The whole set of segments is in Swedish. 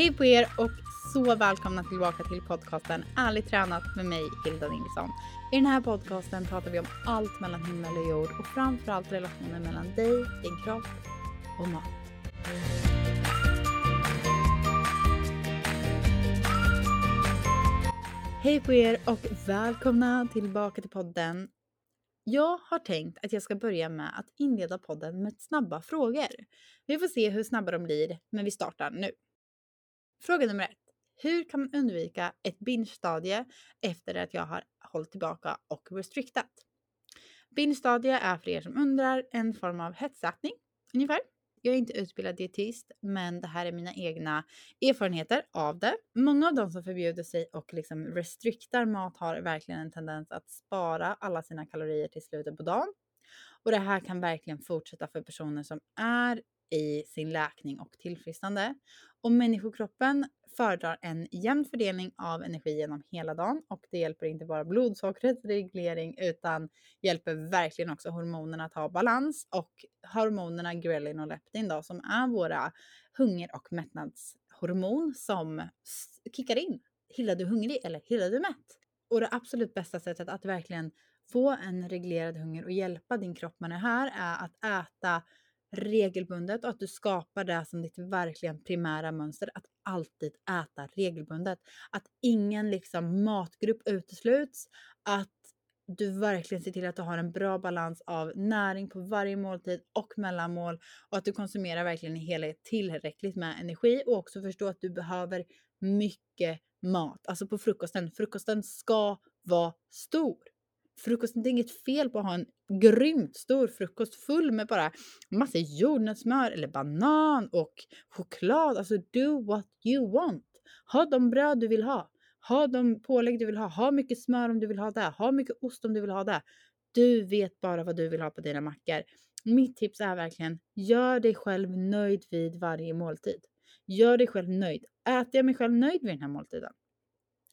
Hej på er och så välkomna tillbaka till podcasten Ärligt tränat med mig Hilda Nilsson. I den här podcasten pratar vi om allt mellan himmel och jord och framförallt relationen mellan dig, din kropp och mat. Hej på er och välkomna tillbaka till podden. Jag har tänkt att jag ska börja med att inleda podden med snabba frågor. Vi får se hur snabba de blir, men vi startar nu. Fråga nummer ett. Hur kan man undvika ett binge-stadie efter att jag har hållit tillbaka och restriktat? Binge-stadie är för er som undrar en form av hetsätning ungefär. Jag är inte utbildad dietist, men det här är mina egna erfarenheter av det. Många av de som förbjuder sig och liksom restriktar mat har verkligen en tendens att spara alla sina kalorier till slutet på dagen. Och det här kan verkligen fortsätta för personer som är i sin läkning och tillfrisknande. Och människokroppen föredrar en jämn fördelning av energi genom hela dagen och det hjälper inte bara blodsockrets reglering utan hjälper verkligen också hormonerna att ha balans och hormonerna grelin och leptin då som är våra hunger och mättnadshormon som kickar in. Hillar du hungrig eller hillar du mätt? Och det absolut bästa sättet att verkligen få en reglerad hunger och hjälpa din kropp med det här är att äta regelbundet och att du skapar det som ditt verkligen primära mönster. Att alltid äta regelbundet. Att ingen liksom matgrupp utesluts. Att du verkligen ser till att du har en bra balans av näring på varje måltid och mellanmål och att du konsumerar verkligen i helhet tillräckligt med energi och också förstå att du behöver mycket mat. Alltså på frukosten. Frukosten ska vara stor frukosten, det är inget fel på att ha en grymt stor frukost full med bara massa jordnötssmör eller banan och choklad. Alltså do what you want. Ha de bröd du vill ha. Ha de pålägg du vill ha. Ha mycket smör om du vill ha det. Ha mycket ost om du vill ha det. Du vet bara vad du vill ha på dina mackor. Mitt tips är verkligen, gör dig själv nöjd vid varje måltid. Gör dig själv nöjd. Äter jag mig själv nöjd vid den här måltiden?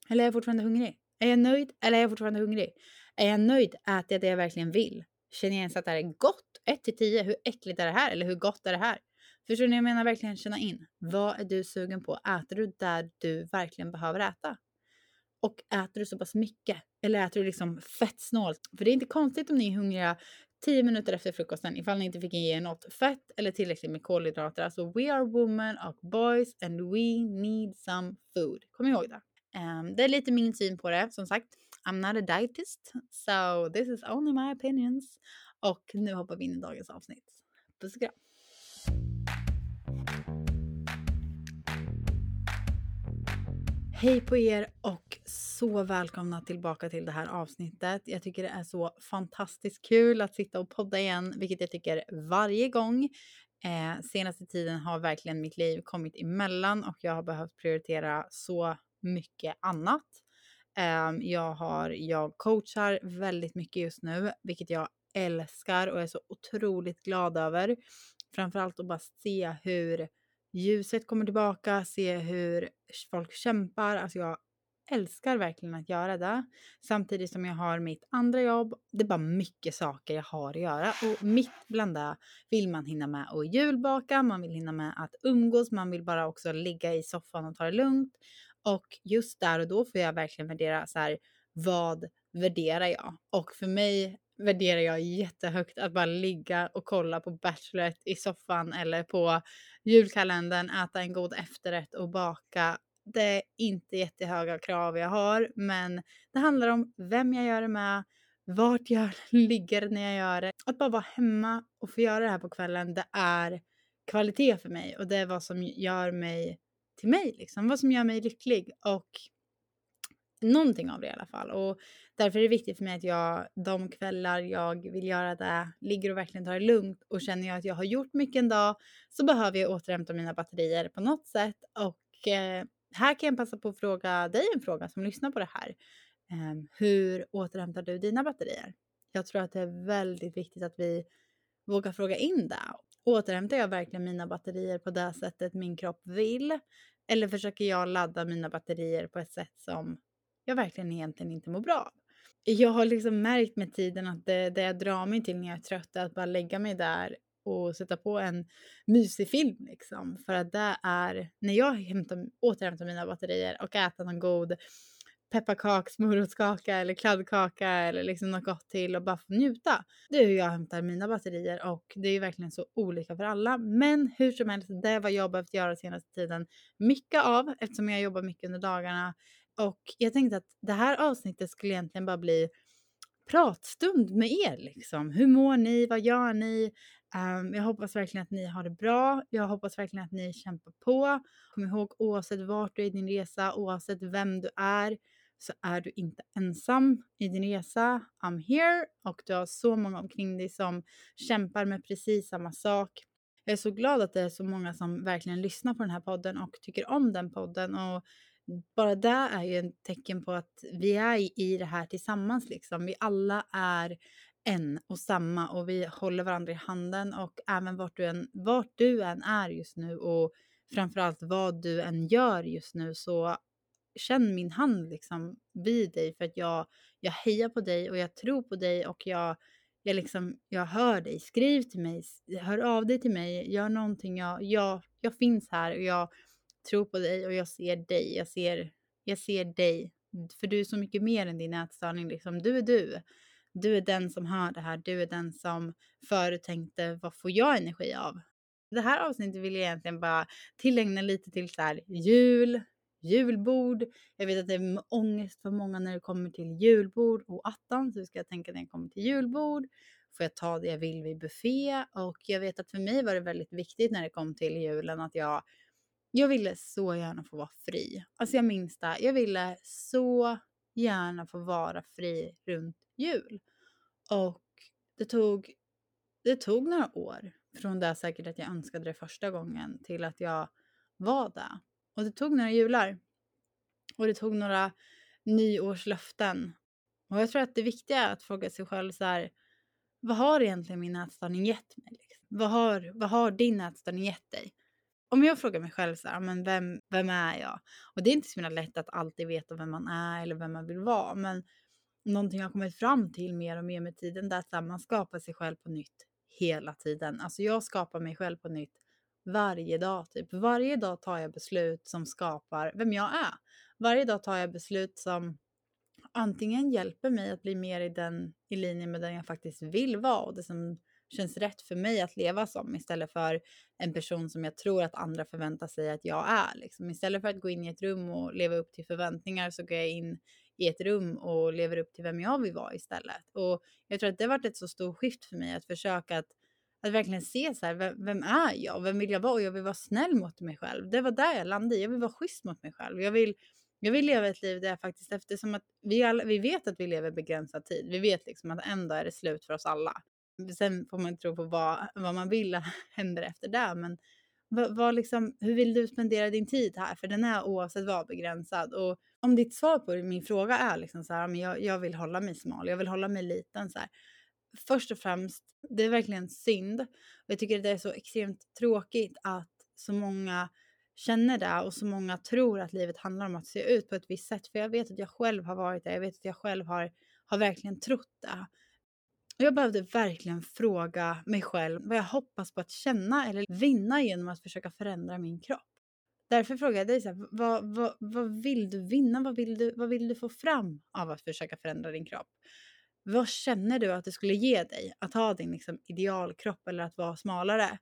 Eller är jag fortfarande hungrig? Är jag nöjd eller är jag fortfarande hungrig? Är jag nöjd? Äter jag det jag verkligen vill? Känner jag ens att det här är gott? 1 till 10, hur äckligt är det här? Eller hur gott är det här? Förstår ni? Jag menar verkligen känna in. Vad är du sugen på? Äter du där du verkligen behöver äta? Och äter du så pass mycket? Eller äter du liksom fett snålt? För det är inte konstigt om ni är hungriga 10 minuter efter frukosten ifall ni inte fick ge er något fett eller tillräckligt med kolhydrater. Alltså we are women och boys and we need some food. Kom ihåg det. Um, det är lite min syn på det som sagt. I'm not a dietist, so this is only my opinions. Och nu hoppar vi in i dagens avsnitt. Puss och kram! Hej på er och så välkomna tillbaka till det här avsnittet. Jag tycker det är så fantastiskt kul att sitta och podda igen, vilket jag tycker varje gång. Eh, senaste tiden har verkligen mitt liv kommit emellan och jag har behövt prioritera så mycket annat. Ehm, jag, har, jag coachar väldigt mycket just nu, vilket jag älskar och är så otroligt glad över. Framförallt att bara se hur ljuset kommer tillbaka, se hur folk kämpar. Alltså jag älskar verkligen att göra det. Samtidigt som jag har mitt andra jobb. Det är bara mycket saker jag har att göra och mitt bland det vill man hinna med att julbaka, man vill hinna med att umgås, man vill bara också ligga i soffan och ta det lugnt. Och just där och då får jag verkligen värdera så här, vad värderar jag? Och för mig värderar jag jättehögt att bara ligga och kolla på Bachelorette i soffan eller på julkalendern, äta en god efterrätt och baka. Det är inte jättehöga krav jag har, men det handlar om vem jag gör det med, vart jag ligger när jag gör det. Att bara vara hemma och få göra det här på kvällen, det är kvalitet för mig och det är vad som gör mig till mig, liksom. vad som gör mig lycklig och någonting av det i alla fall. Och därför är det viktigt för mig att jag de kvällar jag vill göra det ligger och verkligen tar det lugnt och känner jag att jag har gjort mycket en dag så behöver jag återhämta mina batterier på något sätt och eh, här kan jag passa på att fråga dig en fråga som lyssnar på det här. Eh, hur återhämtar du dina batterier? Jag tror att det är väldigt viktigt att vi vågar fråga in det Återhämtar jag verkligen mina batterier på det sättet min kropp vill? Eller försöker jag ladda mina batterier på ett sätt som jag verkligen egentligen inte mår bra av? Jag har liksom märkt med tiden att det, det jag drar mig till när jag är trött är att bara lägga mig där och sätta på en mysig film liksom. För att det är när jag hämtar, återhämtar mina batterier och äter någon god pepparkaks, morotskaka eller kladdkaka eller liksom något gott till och bara få njuta. Det är hur jag hämtar mina batterier och det är ju verkligen så olika för alla. Men hur som helst, det är vad jag behövt göra senaste tiden. Mycket av eftersom jag jobbar mycket under dagarna och jag tänkte att det här avsnittet skulle egentligen bara bli pratstund med er liksom. Hur mår ni? Vad gör ni? Um, jag hoppas verkligen att ni har det bra. Jag hoppas verkligen att ni kämpar på. Kom ihåg oavsett vart du är i din resa, oavsett vem du är, så är du inte ensam i din resa. I'm here och du har så många omkring dig som kämpar med precis samma sak. Jag är så glad att det är så många som verkligen lyssnar på den här podden och tycker om den podden. Och bara det är ju ett tecken på att vi är i det här tillsammans. Liksom. Vi alla är en och samma och vi håller varandra i handen och även vart du än, vart du än är just nu och framförallt vad du än gör just nu så känn min hand liksom vid dig för att jag, jag hejar på dig och jag tror på dig och jag, jag, liksom, jag hör dig. Skriv till mig, hör av dig till mig, gör någonting. Jag, jag, jag finns här och jag tror på dig och jag ser dig. Jag ser, jag ser dig. För du är så mycket mer än din ätstörning. Liksom. Du är du. Du är den som hör det här. Du är den som förut tänkte, vad får jag energi av? Det här avsnittet vill jag egentligen bara tillägna lite till så här, jul, julbord. Jag vet att det är ångest för många när det kommer till julbord och attan, så ska jag tänka när jag kommer till julbord. Får jag ta det jag vill vid buffé? Och jag vet att för mig var det väldigt viktigt när det kom till julen att jag jag ville så gärna få vara fri. Alltså jag minns det. Jag ville så gärna få vara fri runt jul. Och det tog, det tog några år från det säkert att jag önskade det första gången till att jag var där. Och det tog några jular. Och det tog några nyårslöften. Och jag tror att det viktiga är att fråga sig själv så här, vad har egentligen min ätstörning gett mig? Liksom? Vad, har, vad har din ätstörning gett dig? Om jag frågar mig själv så här, men vem, vem är jag? Och det är inte så lätt att alltid veta vem man är eller vem man vill vara. Men någonting jag har kommit fram till mer och mer med tiden, det är att man skapar sig själv på nytt hela tiden. Alltså jag skapar mig själv på nytt varje dag. Typ. Varje dag tar jag beslut som skapar vem jag är. Varje dag tar jag beslut som antingen hjälper mig att bli mer i, den, i linje med den jag faktiskt vill vara och det som känns rätt för mig att leva som istället för en person som jag tror att andra förväntar sig att jag är. Liksom. Istället för att gå in i ett rum och leva upp till förväntningar så går jag in i ett rum och lever upp till vem jag vill vara istället. Och jag tror att det har varit ett så stort skift för mig att försöka att, att verkligen se så här, vem, vem är jag? Vem vill jag vara? Och jag vill vara snäll mot mig själv. Det var där jag landade i. Jag vill vara schysst mot mig själv. Jag vill, jag vill leva ett liv där jag faktiskt, eftersom att vi, alla, vi vet att vi lever begränsad tid. Vi vet liksom att en dag är det slut för oss alla. Sen får man tro på vad, vad man vill händer efter det. Men vad, vad liksom, hur vill du spendera din tid här? För den är oavsett vad begränsad. Och om ditt svar på min fråga är liksom så här, men jag, jag vill hålla mig smal, jag vill hålla mig liten. Så här. Först och främst, det är verkligen synd. Och jag tycker det är så extremt tråkigt att så många känner det och så många tror att livet handlar om att se ut på ett visst sätt. För jag vet att jag själv har varit där, jag vet att jag själv har, har verkligen trott det. Och Jag behövde verkligen fråga mig själv vad jag hoppas på att känna eller vinna genom att försöka förändra min kropp. Därför frågar jag dig, så här, vad, vad, vad vill du vinna? Vad vill du, vad vill du få fram av att försöka förändra din kropp? Vad känner du att det skulle ge dig att ha din liksom, idealkropp eller att vara smalare?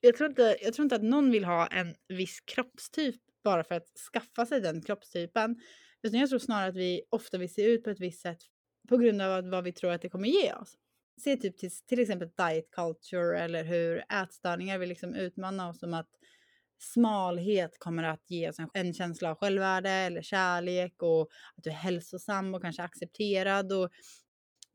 Jag tror, inte, jag tror inte att någon vill ha en viss kroppstyp bara för att skaffa sig den kroppstypen. Utan jag tror snarare att vi ofta vill se ut på ett visst sätt på grund av vad vi tror att det kommer ge oss. Se typ till, till exempel diet culture eller hur ätstörningar vill liksom utmana oss som att smalhet kommer att ge oss en, en känsla av självvärde eller kärlek och att du är hälsosam och kanske accepterad. Och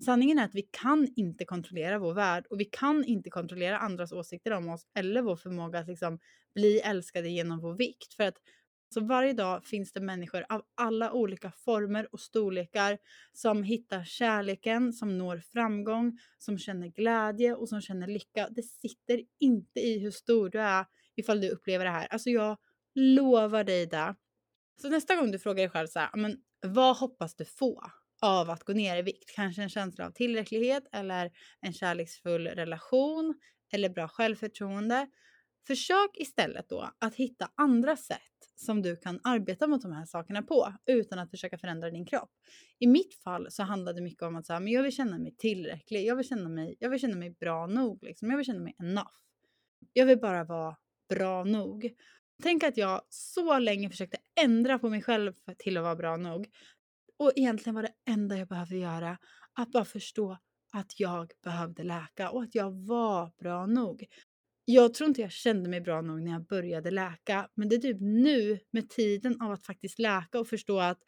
sanningen är att vi kan inte kontrollera vår värld och vi kan inte kontrollera andras åsikter om oss eller vår förmåga att liksom bli älskade genom vår vikt. För att så varje dag finns det människor av alla olika former och storlekar som hittar kärleken, som når framgång, som känner glädje och som känner lycka. Det sitter inte i hur stor du är ifall du upplever det här. Alltså jag lovar dig det. Så nästa gång du frågar dig själv så här, men vad hoppas du få av att gå ner i vikt? Kanske en känsla av tillräcklighet eller en kärleksfull relation eller bra självförtroende. Försök istället då att hitta andra sätt som du kan arbeta mot de här sakerna på utan att försöka förändra din kropp. I mitt fall så handlade det mycket om att säga, men jag vill känna mig tillräcklig. Jag vill känna mig, jag vill känna mig bra nog. Liksom. Jag vill känna mig enough. Jag vill bara vara bra nog. Tänk att jag så länge försökte ändra på mig själv till att vara bra nog. Och egentligen var det enda jag behövde göra att bara förstå att jag behövde läka och att jag var bra nog. Jag tror inte jag kände mig bra nog när jag började läka, men det är typ nu med tiden av att faktiskt läka och förstå att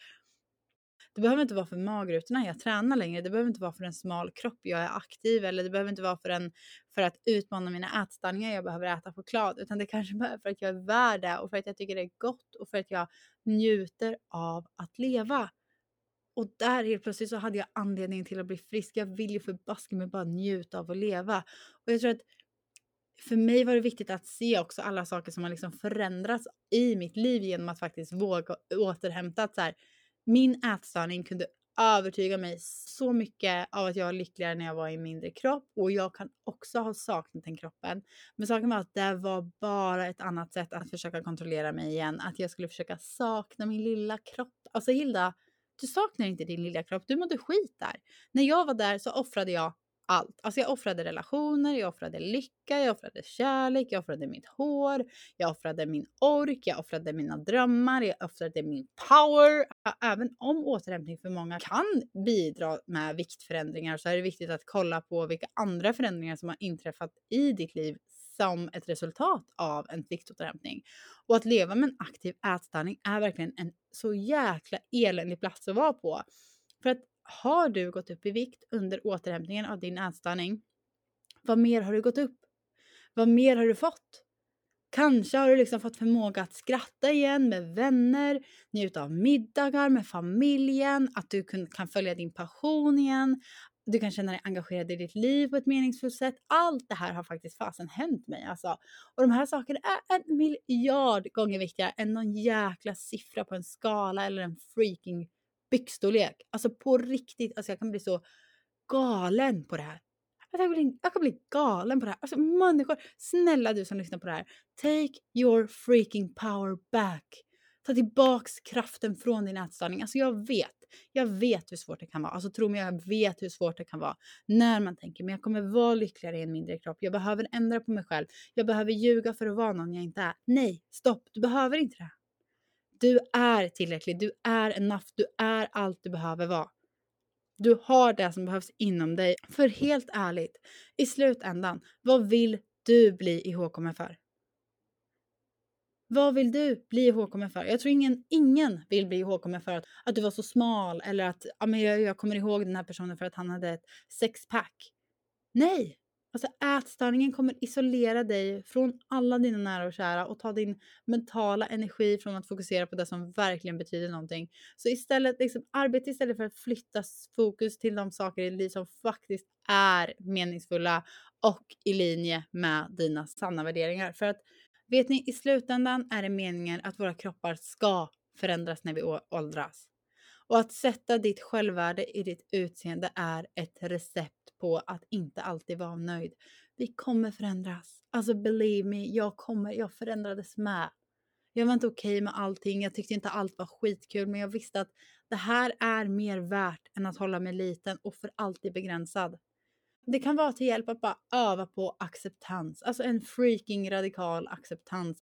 det behöver inte vara för magrutorna jag tränar längre. Det behöver inte vara för en smal kropp jag är aktiv eller det behöver inte vara för, en, för att utmana mina ätstörningar jag behöver äta choklad. Utan det kanske är för att jag är värd det och för att jag tycker det är gott och för att jag njuter av att leva. Och där helt plötsligt så hade jag anledning till att bli frisk. Jag vill ju förbaska mig bara njuta av att leva. Och jag tror att för mig var det viktigt att se också alla saker som har liksom förändrats i mitt liv genom att faktiskt våga återhämta. Att så här, min ätstörning kunde övertyga mig så mycket av att jag var lyckligare när jag var i mindre kropp och jag kan också ha saknat den kroppen. Men saken var att det var bara ett annat sätt att försöka kontrollera mig igen. Att jag skulle försöka sakna min lilla kropp. Alltså Hilda, du saknar inte din lilla kropp. Du mådde skit där. När jag var där så offrade jag allt. Alltså jag offrade relationer, jag offrade lycka, jag offrade kärlek, jag offrade mitt hår, jag offrade min ork, jag offrade mina drömmar, jag offrade min power. Även om återhämtning för många kan bidra med viktförändringar så är det viktigt att kolla på vilka andra förändringar som har inträffat i ditt liv som ett resultat av en viktåterhämtning. Och att leva med en aktiv ätstörning är verkligen en så jäkla eländig plats att vara på. För att har du gått upp i vikt under återhämtningen av din ätstörning? Vad mer har du gått upp? Vad mer har du fått? Kanske har du liksom fått förmåga att skratta igen med vänner, njuta av middagar med familjen, att du kan följa din passion igen, du kan känna dig engagerad i ditt liv på ett meningsfullt sätt. Allt det här har faktiskt fasen hänt mig alltså. Och de här sakerna är en miljard gånger viktigare än någon jäkla siffra på en skala eller en freaking byxstorlek. Alltså på riktigt, alltså jag kan bli så galen på det här. Alltså jag, bli, jag kan bli galen på det här. Alltså människor, snälla du som lyssnar på det här. Take your freaking power back. Ta tillbaks kraften från din ätstörning. Alltså jag vet, jag vet hur svårt det kan vara. Alltså tro mig, jag vet hur svårt det kan vara. När man tänker, men jag kommer vara lyckligare i en mindre kropp. Jag behöver ändra på mig själv. Jag behöver ljuga för att vara någon jag inte är. Nej, stopp, du behöver inte det. Du är tillräcklig, du är enough, du är allt du behöver vara. Du har det som behövs inom dig. För helt ärligt, i slutändan, vad vill du bli ihågkommen för? Vad vill du bli ihågkommen för? Jag tror ingen, ingen vill bli ihågkommen för att, att du var så smal eller att ja, men jag, jag kommer ihåg den här personen för att han hade ett sexpack. Nej, Alltså ätstörningen kommer isolera dig från alla dina nära och kära och ta din mentala energi från att fokusera på det som verkligen betyder någonting. Så istället, liksom, arbeta istället för att flytta fokus till de saker i ditt liv som faktiskt är meningsfulla och i linje med dina sanna värderingar. För att vet ni, i slutändan är det meningen att våra kroppar ska förändras när vi åldras. Och att sätta ditt självvärde i ditt utseende är ett recept på att inte alltid vara nöjd. Vi kommer förändras. Alltså believe me, jag kommer, jag förändrades med. Jag var inte okej okay med allting, jag tyckte inte allt var skitkul, men jag visste att det här är mer värt än att hålla mig liten och för alltid begränsad. Det kan vara till hjälp att bara öva på acceptans, alltså en freaking radikal acceptans.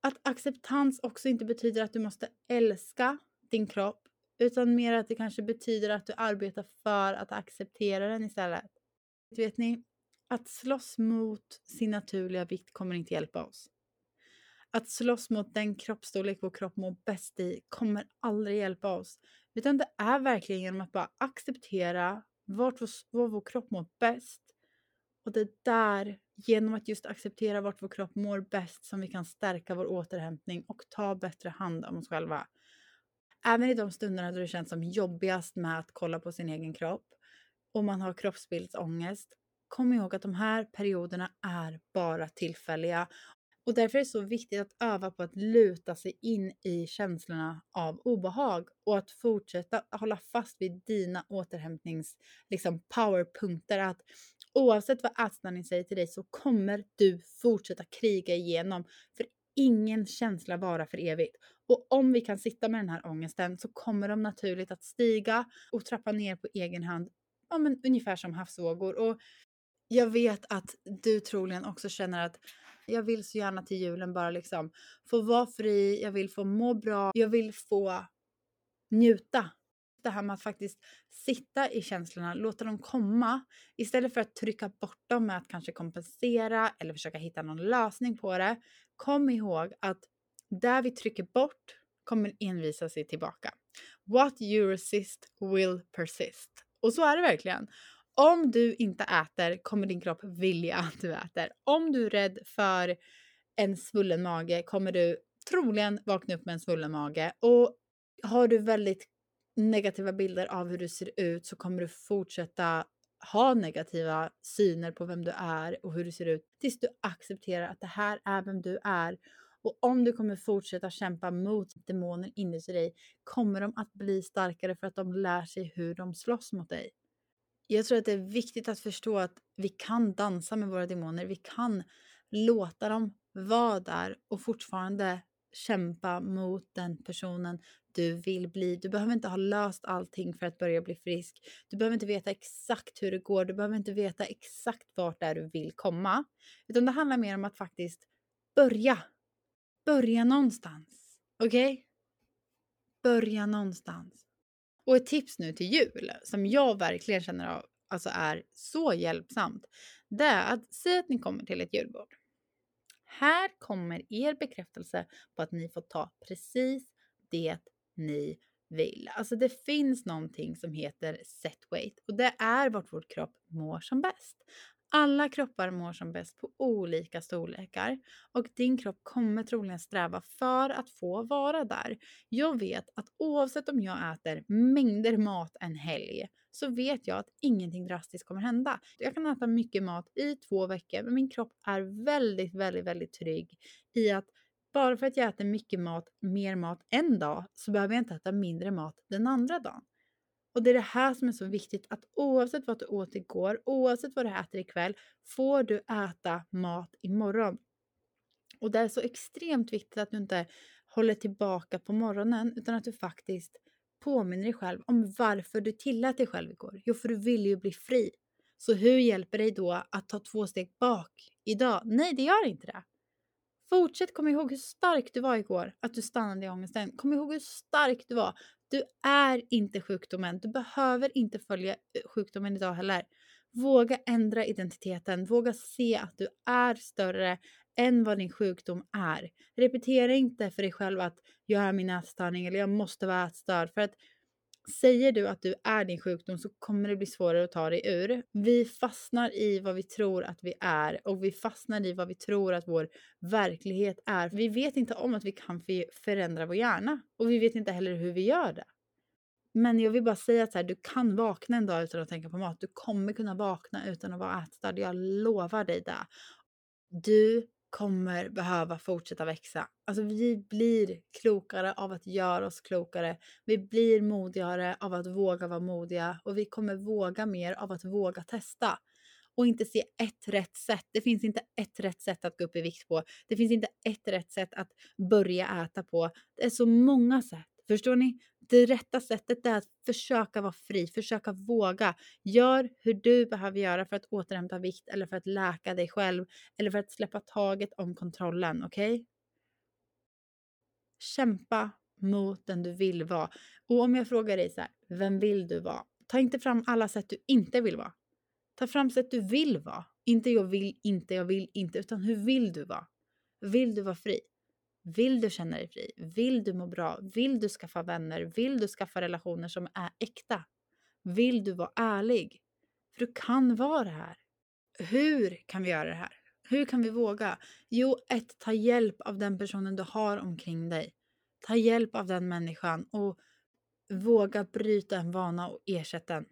Att acceptans också inte betyder att du måste älska din kropp, utan mer att det kanske betyder att du arbetar för att acceptera den istället. Vet ni, att slåss mot sin naturliga vikt kommer inte hjälpa oss. Att slåss mot den kroppsstorlek vår kropp mår bäst i kommer aldrig hjälpa oss. Utan det är verkligen genom att bara acceptera vart vår, var vår kropp mår bäst. Och det är där, genom att just acceptera vart vår kropp mår bäst, som vi kan stärka vår återhämtning och ta bättre hand om oss själva. Även i de stunderna då det känns som jobbigast med att kolla på sin egen kropp och man har kroppsbildsångest, kom ihåg att de här perioderna är bara tillfälliga. Och därför är det så viktigt att öva på att luta sig in i känslorna av obehag och att fortsätta hålla fast vid dina återhämtnings liksom powerpunkter. Att oavsett vad ätstörningen säger till dig så kommer du fortsätta kriga igenom. För ingen känsla vara för evigt. Och om vi kan sitta med den här ångesten så kommer de naturligt att stiga och trappa ner på egen hand. Ja, men ungefär som havsvågor. Och jag vet att du troligen också känner att jag vill så gärna till julen bara liksom få vara fri, jag vill få må bra, jag vill få njuta. Det här med att faktiskt sitta i känslorna, låta dem komma istället för att trycka bort dem med att kanske kompensera eller försöka hitta någon lösning på det. Kom ihåg att där vi trycker bort kommer envisa sig tillbaka. What you resist will persist. Och så är det verkligen. Om du inte äter kommer din kropp vilja att du äter. Om du är rädd för en svullen mage kommer du troligen vakna upp med en svullen mage. Och har du väldigt negativa bilder av hur du ser ut så kommer du fortsätta ha negativa syner på vem du är och hur du ser ut tills du accepterar att det här är vem du är. Och om du kommer fortsätta kämpa mot demoner inuti dig kommer de att bli starkare för att de lär sig hur de slåss mot dig. Jag tror att det är viktigt att förstå att vi kan dansa med våra demoner. Vi kan låta dem vara där och fortfarande kämpa mot den personen du vill bli. Du behöver inte ha löst allting för att börja bli frisk. Du behöver inte veta exakt hur det går. Du behöver inte veta exakt vart det är du vill komma. Utan det handlar mer om att faktiskt börja. Börja någonstans. Okej? Okay? Börja någonstans. Och ett tips nu till jul som jag verkligen känner av, alltså är så hjälpsamt. Det är att säga att ni kommer till ett julbord. Här kommer er bekräftelse på att ni får ta precis det ni vill. Alltså det finns någonting som heter set weight och det är vart vår kropp mår som bäst. Alla kroppar mår som bäst på olika storlekar och din kropp kommer troligen sträva för att få vara där. Jag vet att oavsett om jag äter mängder mat en helg så vet jag att ingenting drastiskt kommer hända. Jag kan äta mycket mat i två veckor men min kropp är väldigt, väldigt, väldigt trygg i att bara för att jag äter mycket mat, mer mat en dag så behöver jag inte äta mindre mat den andra dagen. Och det är det här som är så viktigt att oavsett vad du åt igår, oavsett vad du äter ikväll, får du äta mat imorgon. Och det är så extremt viktigt att du inte håller tillbaka på morgonen utan att du faktiskt påminner dig själv om varför du tillät dig själv igår. Jo, för du vill ju bli fri. Så hur hjälper dig då att ta två steg bak idag? Nej, det gör inte det. Fortsätt komma ihåg hur stark du var igår, att du stannade i ångesten. Kom ihåg hur stark du var, du är inte sjukdomen. Du behöver inte följa eh, sjukdomen idag heller. Våga ändra identiteten. Våga se att du är större än vad din sjukdom är. Repetera inte för dig själv att jag är min ätstörning eller jag måste vara ätstörd. För att säger du att du är din sjukdom så kommer det bli svårare att ta dig ur. Vi fastnar i vad vi tror att vi är och vi fastnar i vad vi tror att vår verklighet är. Vi vet inte om att vi kan förändra vår hjärna och vi vet inte heller hur vi gör det. Men jag vill bara säga att så här, du kan vakna en dag utan att tänka på mat. Du kommer kunna vakna utan att vara ätstörd. Jag lovar dig det. Du kommer behöva fortsätta växa. Alltså vi blir klokare av att göra oss klokare. Vi blir modigare av att våga vara modiga och vi kommer våga mer av att våga testa och inte se ett rätt sätt. Det finns inte ett rätt sätt att gå upp i vikt på. Det finns inte ett rätt sätt att börja äta på. Det är så många sätt. Förstår ni? Det rätta sättet är att försöka vara fri, försöka våga. Gör hur du behöver göra för att återhämta vikt eller för att läka dig själv eller för att släppa taget om kontrollen, okej? Okay? Kämpa mot den du vill vara. Och om jag frågar dig så här, vem vill du vara? Ta inte fram alla sätt du inte vill vara. Ta fram sätt du vill vara. Inte jag vill inte, jag vill inte, utan hur vill du vara? Vill du vara fri? Vill du känna dig fri? Vill du må bra? Vill du skaffa vänner? Vill du skaffa relationer som är äkta? Vill du vara ärlig? För du kan vara det här. Hur kan vi göra det här? Hur kan vi våga? Jo, ett, ta hjälp av den personen du har omkring dig. Ta hjälp av den människan och våga bryta en vana och ersätta den.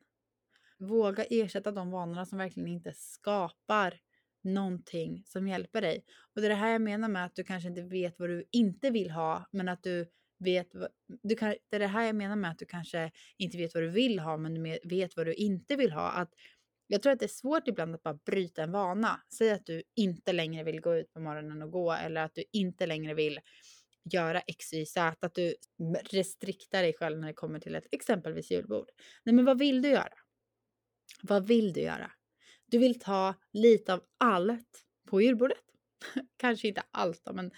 Våga ersätta de vanorna som verkligen inte skapar någonting som hjälper dig. Och det är det här jag menar med att du kanske inte vet vad du inte vill ha, men att du vet, du kan, det är det här jag menar med att du kanske inte vet vad du vill ha, men du vet vad du inte vill ha. Att jag tror att det är svårt ibland att bara bryta en vana. Säg att du inte längre vill gå ut på morgonen och gå eller att du inte längre vill göra X, Y, Z. Att du restriktar dig själv när det kommer till ett exempelvis julbord. Nej, men vad vill du göra? Vad vill du göra? Du vill ta lite av allt på julbordet. kanske inte allt då, men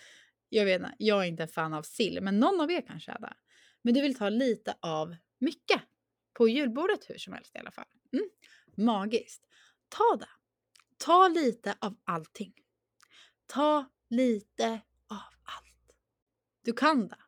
jag vet inte, jag är inte en fan av sill, men någon av er kanske är det. Men du vill ta lite av mycket på julbordet hur som helst i alla fall. Mm. Magiskt. Ta det. Ta lite av allting. Ta lite av allt. Du kan det.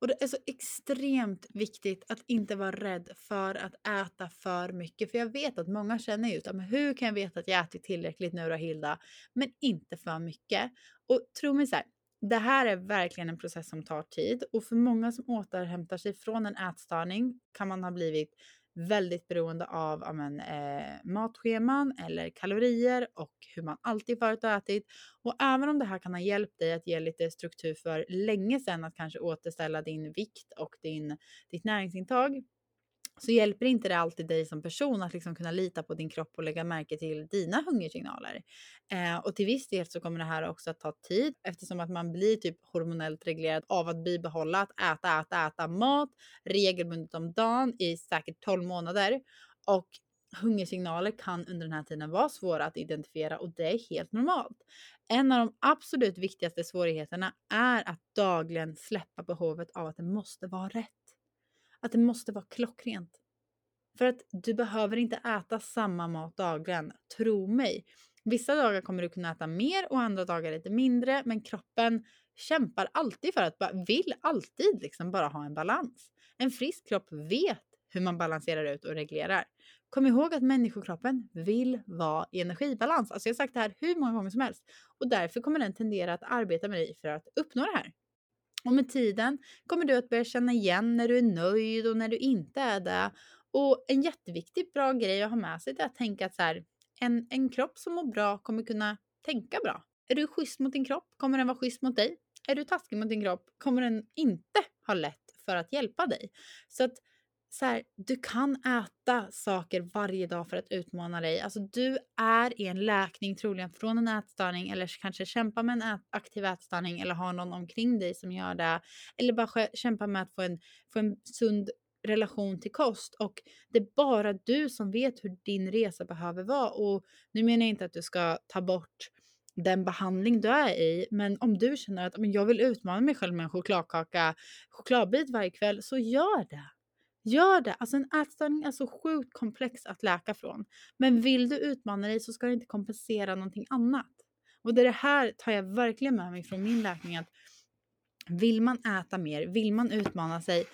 Och det är så extremt viktigt att inte vara rädd för att äta för mycket. För jag vet att många känner ju att hur kan jag veta att jag ätit tillräckligt nu då Hilda? Men inte för mycket. Och tro mig så här, det här är verkligen en process som tar tid och för många som återhämtar sig från en ätstörning kan man ha blivit väldigt beroende av amen, eh, matscheman eller kalorier och hur man alltid förut har ätit. Och även om det här kan ha hjälpt dig att ge lite struktur för länge sedan att kanske återställa din vikt och din, ditt näringsintag så hjälper inte det alltid dig som person att liksom kunna lita på din kropp och lägga märke till dina hungersignaler. Eh, och till viss del så kommer det här också att ta tid eftersom att man blir typ hormonellt reglerad av att bibehålla att äta, äta, äta mat regelbundet om dagen i säkert 12 månader. Och hungersignaler kan under den här tiden vara svåra att identifiera och det är helt normalt. En av de absolut viktigaste svårigheterna är att dagligen släppa behovet av att det måste vara rätt. Att det måste vara klockrent. För att du behöver inte äta samma mat dagligen, tro mig. Vissa dagar kommer du kunna äta mer och andra dagar lite mindre, men kroppen kämpar alltid för att, vill alltid liksom bara ha en balans. En frisk kropp vet hur man balanserar ut och reglerar. Kom ihåg att människokroppen vill vara i energibalans. Alltså jag har sagt det här hur många gånger som helst och därför kommer den tendera att arbeta med dig för att uppnå det här. Och med tiden kommer du att börja känna igen när du är nöjd och när du inte är det. Och en jätteviktig bra grej att ha med sig är att tänka att så här, en, en kropp som mår bra kommer kunna tänka bra. Är du schysst mot din kropp kommer den vara schysst mot dig. Är du taskig mot din kropp kommer den inte ha lätt för att hjälpa dig. Så att så här, du kan äta saker varje dag för att utmana dig. Alltså du är i en läkning troligen från en ätstörning eller kanske kämpar med en ät aktiv ätstörning eller har någon omkring dig som gör det. Eller bara kämpar med att få en, få en sund relation till kost och det är bara du som vet hur din resa behöver vara. Och nu menar jag inte att du ska ta bort den behandling du är i. Men om du känner att men jag vill utmana mig själv med en chokladkaka, chokladbit varje kväll, så gör det. Gör det! Alltså en ätstörning är så sjukt komplex att läka från. Men vill du utmana dig så ska du inte kompensera någonting annat. Och det, här tar jag verkligen med mig från min läkning att vill man äta mer, vill man utmana sig,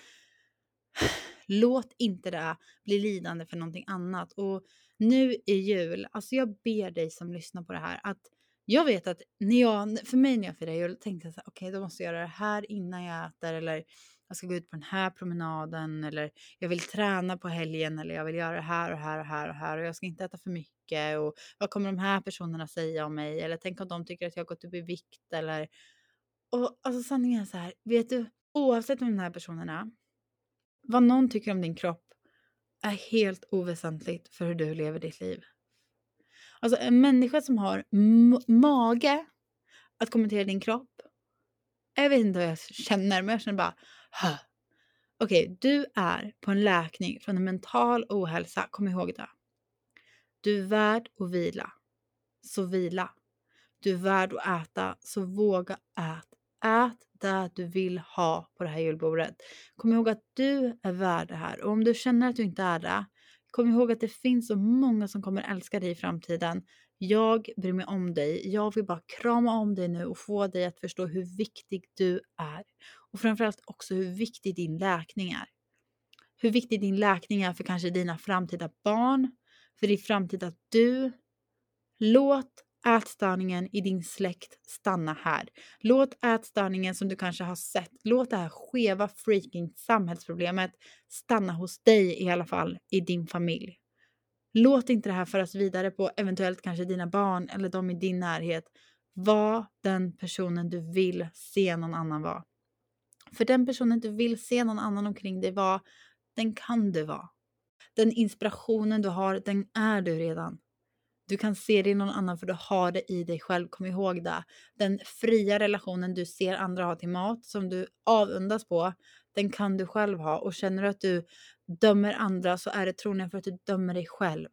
låt inte det bli lidande för någonting annat. Och nu i jul, alltså jag ber dig som lyssnar på det här att jag vet att när jag, för mig när jag firar jul tänkte jag så okej okay, då måste jag göra det här innan jag äter eller jag ska gå ut på den här promenaden eller jag vill träna på helgen eller jag vill göra det här och här och här och här och jag ska inte äta för mycket och vad kommer de här personerna säga om mig eller tänk om de tycker att jag har gått upp i vikt eller och alltså sanningen är så här, vet du, oavsett vem den här personen är, vad någon tycker om din kropp är helt oväsentligt för hur du lever ditt liv. Alltså en människa som har mage att kommentera din kropp. Jag vet inte vad jag känner, men jag känner bara Okej, okay, du är på en läkning från en mental ohälsa. Kom ihåg det. Du är värd att vila. Så vila. Du är värd att äta. Så våga ät. Ät det du vill ha på det här julbordet. Kom ihåg att du är värd det här. Och om du känner att du inte är det, kom ihåg att det finns så många som kommer älska dig i framtiden. Jag bryr mig om dig. Jag vill bara krama om dig nu och få dig att förstå hur viktig du är. Och framförallt också hur viktig din läkning är. Hur viktig din läkning är för kanske dina framtida barn, för din framtida du. Låt ätstörningen i din släkt stanna här. Låt ätstörningen som du kanske har sett, låt det här skeva freaking samhällsproblemet stanna hos dig i alla fall, i din familj. Låt inte det här föras vidare på eventuellt kanske dina barn eller de i din närhet. Var den personen du vill se någon annan vara. För den personen du vill se någon annan omkring dig vara, den kan du vara. Den inspirationen du har, den är du redan. Du kan se det i någon annan för du har det i dig själv. Kom ihåg det. Den fria relationen du ser andra ha till mat, som du avundas på, den kan du själv ha. Och känner du att du dömer andra så är det troligen för att du dömer dig själv.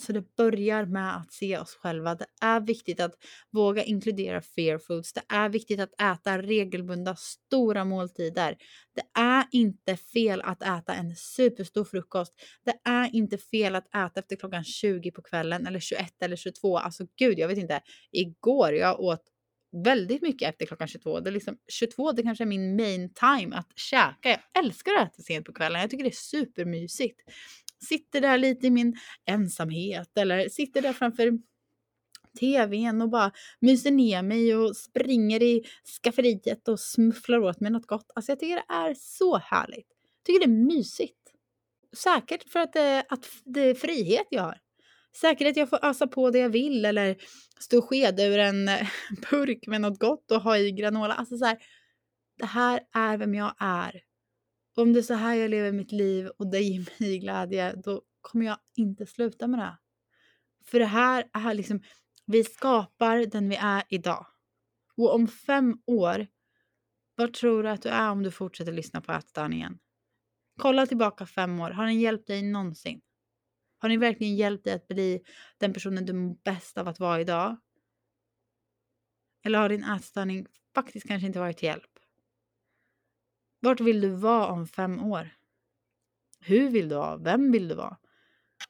Så det börjar med att se oss själva. Det är viktigt att våga inkludera fear foods. Det är viktigt att äta regelbundna stora måltider. Det är inte fel att äta en superstor frukost. Det är inte fel att äta efter klockan 20 på kvällen eller 21 eller 22. Alltså gud, jag vet inte. Igår jag åt väldigt mycket efter klockan 22. Det är liksom, 22 det kanske är min main time att käka. Jag älskar att äta sent på kvällen. Jag tycker det är supermysigt sitter där lite i min ensamhet eller sitter där framför tvn och bara myser ner mig och springer i skafferiet och smufflar åt mig något gott. Alltså jag tycker det är så härligt. Jag tycker det är mysigt. Säkert för att det, att det är frihet jag har. Säkert att jag får ösa på det jag vill eller stå och skeda ur en eh, burk med något gott och ha i granola. Alltså så här, det här är vem jag är. Om det är så här jag lever mitt liv och det ger mig glädje, då kommer jag inte sluta med det. För det här är liksom, vi skapar den vi är idag. Och om fem år, var tror du att du är om du fortsätter lyssna på ätstörningen? Kolla tillbaka fem år, har den hjälpt dig någonsin? Har den verkligen hjälpt dig att bli den personen du mår bäst av att vara idag? Eller har din ätstörning faktiskt kanske inte varit till hjälp? Vart vill du vara om fem år? Hur vill du vara? Vem vill du vara?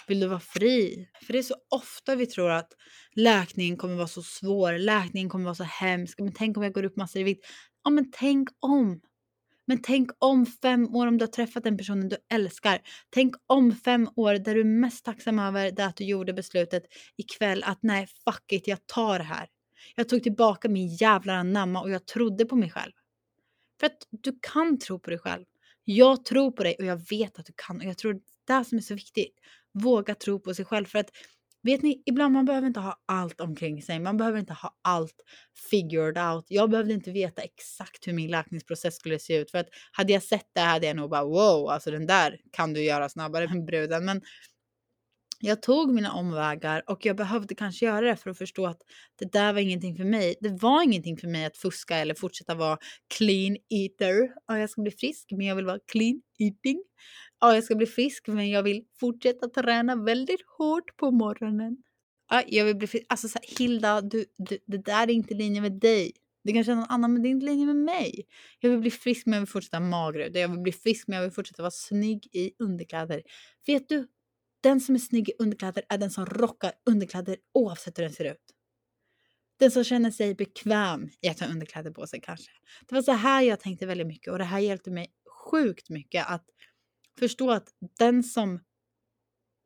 Vill du vara fri? För det är så ofta vi tror att läkningen kommer vara så svår, läkningen kommer vara så hemsk. Men tänk om jag går upp massor i vikt? Ja, men tänk om. Men tänk om fem år om du har träffat den personen du älskar. Tänk om fem år där du är mest tacksam över det att du gjorde beslutet ikväll att nej, fuck it, jag tar det här. Jag tog tillbaka min jävla anamma och jag trodde på mig själv. För att du kan tro på dig själv. Jag tror på dig och jag vet att du kan. Och jag tror det är det som är så viktigt. Våga tro på sig själv. För att vet ni, ibland man behöver inte ha allt omkring sig. Man behöver inte ha allt figured out. Jag behövde inte veta exakt hur min läkningsprocess skulle se ut. För att hade jag sett det hade jag nog bara wow, alltså den där kan du göra snabbare med bruden. Men jag tog mina omvägar och jag behövde kanske göra det för att förstå att det där var ingenting för mig. Det var ingenting för mig att fuska eller fortsätta vara clean eater. Ja, jag ska bli frisk, men jag vill vara clean eating. Ja, jag ska bli frisk, men jag vill fortsätta träna väldigt hårt på morgonen. Ja, jag vill bli frisk. Alltså så här, Hilda, du, du, det där är inte i linje med dig. Det kanske är någon annan, men det är inte i linje med mig. Jag vill bli frisk, men jag vill fortsätta magra Jag vill bli frisk, men jag vill fortsätta vara snygg i underkläder. Vet du, den som är snygg i underkläder är den som rockar underkläder oavsett hur den ser ut. Den som känner sig bekväm i att ha underkläder på sig kanske. Det var så här jag tänkte väldigt mycket och det här hjälpte mig sjukt mycket att förstå att den som,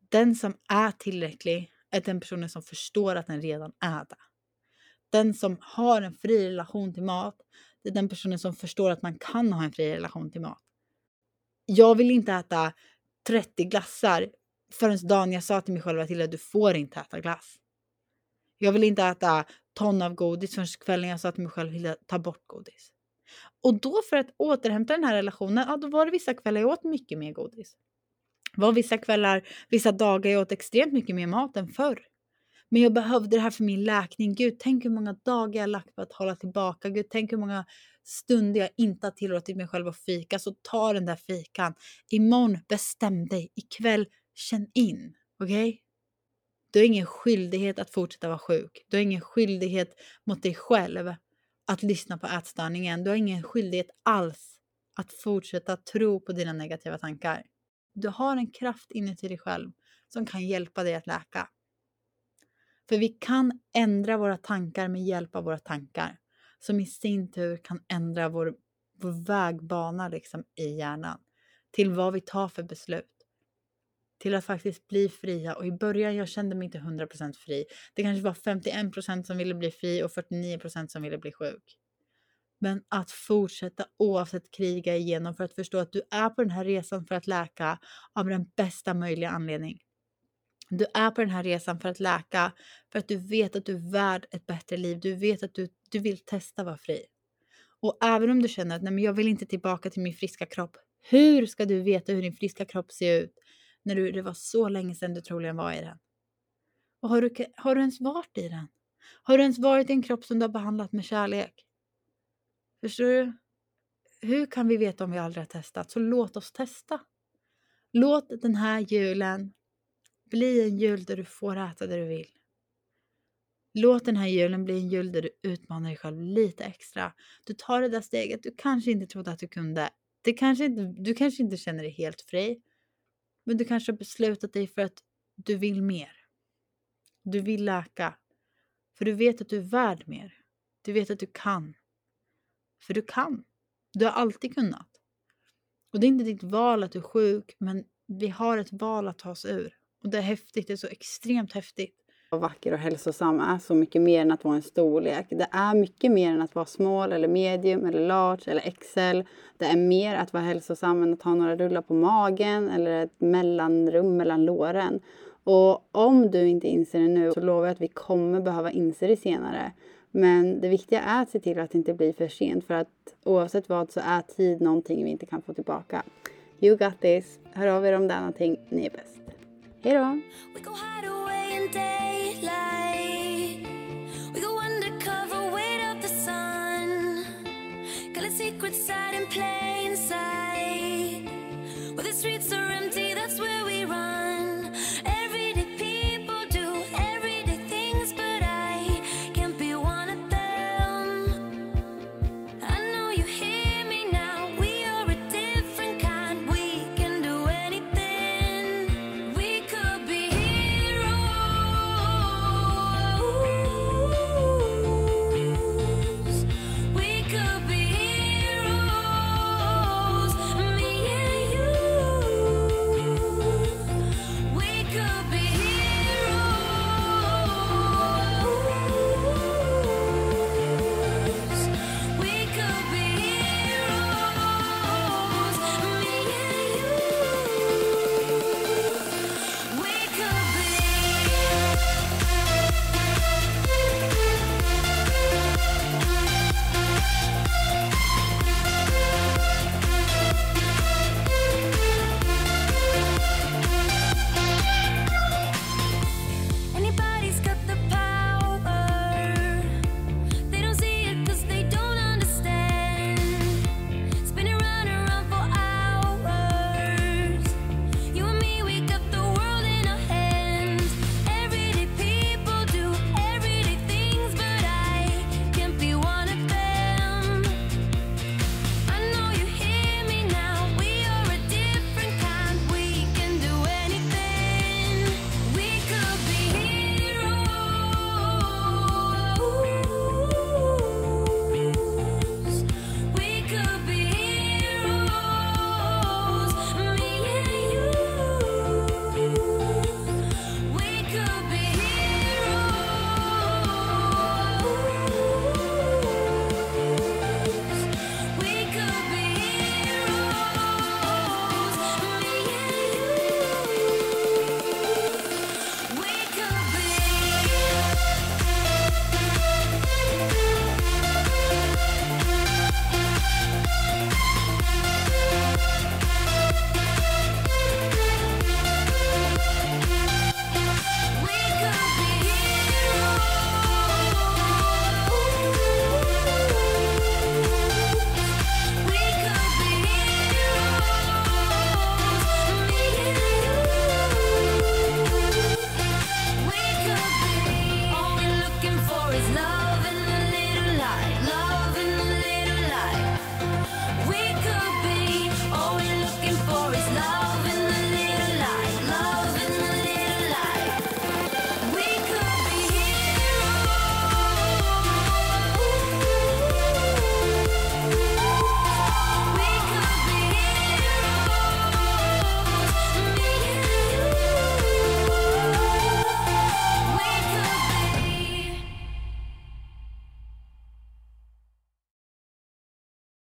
den som är tillräcklig är den personen som förstår att den redan är det. Den som har en fri relation till mat, det är den personen som förstår att man kan ha en fri relation till mat. Jag vill inte äta 30 glassar förrän dagen jag sa till mig själv att du får inte äta glass. Jag vill inte äta ton av godis förrän kvällen jag sa till mig själv att ta bort godis. Och då för att återhämta den här relationen, ja då var det vissa kvällar jag åt mycket mer godis. Det var vissa kvällar, vissa dagar jag åt extremt mycket mer mat än förr. Men jag behövde det här för min läkning. Gud, tänk hur många dagar jag lagt på att hålla tillbaka. Gud, tänk hur många stunder jag inte har tillåtit mig själv att fika. Så ta den där fikan. Imorgon, bestäm dig. Ikväll, känn in. Okej? Okay? Du har ingen skyldighet att fortsätta vara sjuk. Du har ingen skyldighet mot dig själv att lyssna på ätstörningen. Du har ingen skyldighet alls att fortsätta tro på dina negativa tankar. Du har en kraft inuti dig själv som kan hjälpa dig att läka. För vi kan ändra våra tankar med hjälp av våra tankar som i sin tur kan ändra vår, vår vägbana liksom i hjärnan till vad vi tar för beslut till att faktiskt bli fria. Och i början jag kände mig inte 100% fri. Det kanske var 51% som ville bli fri och 49% som ville bli sjuk. Men att fortsätta oavsett kriga igenom för att förstå att du är på den här resan för att läka av den bästa möjliga anledning. Du är på den här resan för att läka, för att du vet att du är värd ett bättre liv. Du vet att du, du vill testa vara fri. Och även om du känner att Nej, men jag vill inte tillbaka till min friska kropp. Hur ska du veta hur din friska kropp ser ut när du, det var så länge sedan du troligen var i den? Och har du, har du ens varit i den? Har du ens varit i en kropp som du har behandlat med kärlek? Förstår du? Hur kan vi veta om vi aldrig har testat? Så låt oss testa. Låt den här julen bli en jul där du får äta det du vill. Låt den här julen bli en jul där du utmanar dig själv lite extra. Du tar det där steget du kanske inte trodde att du kunde. Det kanske inte, du kanske inte känner dig helt fri. Men du kanske har beslutat dig för att du vill mer. Du vill läka. För du vet att du är värd mer. Du vet att du kan. För du kan. Du har alltid kunnat. Och det är inte ditt val att du är sjuk, men vi har ett val att ta oss ur. Och det är häftigt, det är så extremt häftigt. Och vacker och hälsosam är så mycket mer än att vara en storlek. Det är mycket mer än att vara small eller medium eller large eller XL. Det är mer att vara hälsosam än att ha några rullar på magen eller ett mellanrum mellan låren. Och om du inte inser det nu så lovar jag att vi kommer behöva inse det senare. Men det viktiga är att se till att det inte blir för sent för att oavsett vad så är tid någonting vi inte kan få tillbaka. You got this. Hör av er om det är någonting. Ni är bäst. Hej då! liquid side and play inside.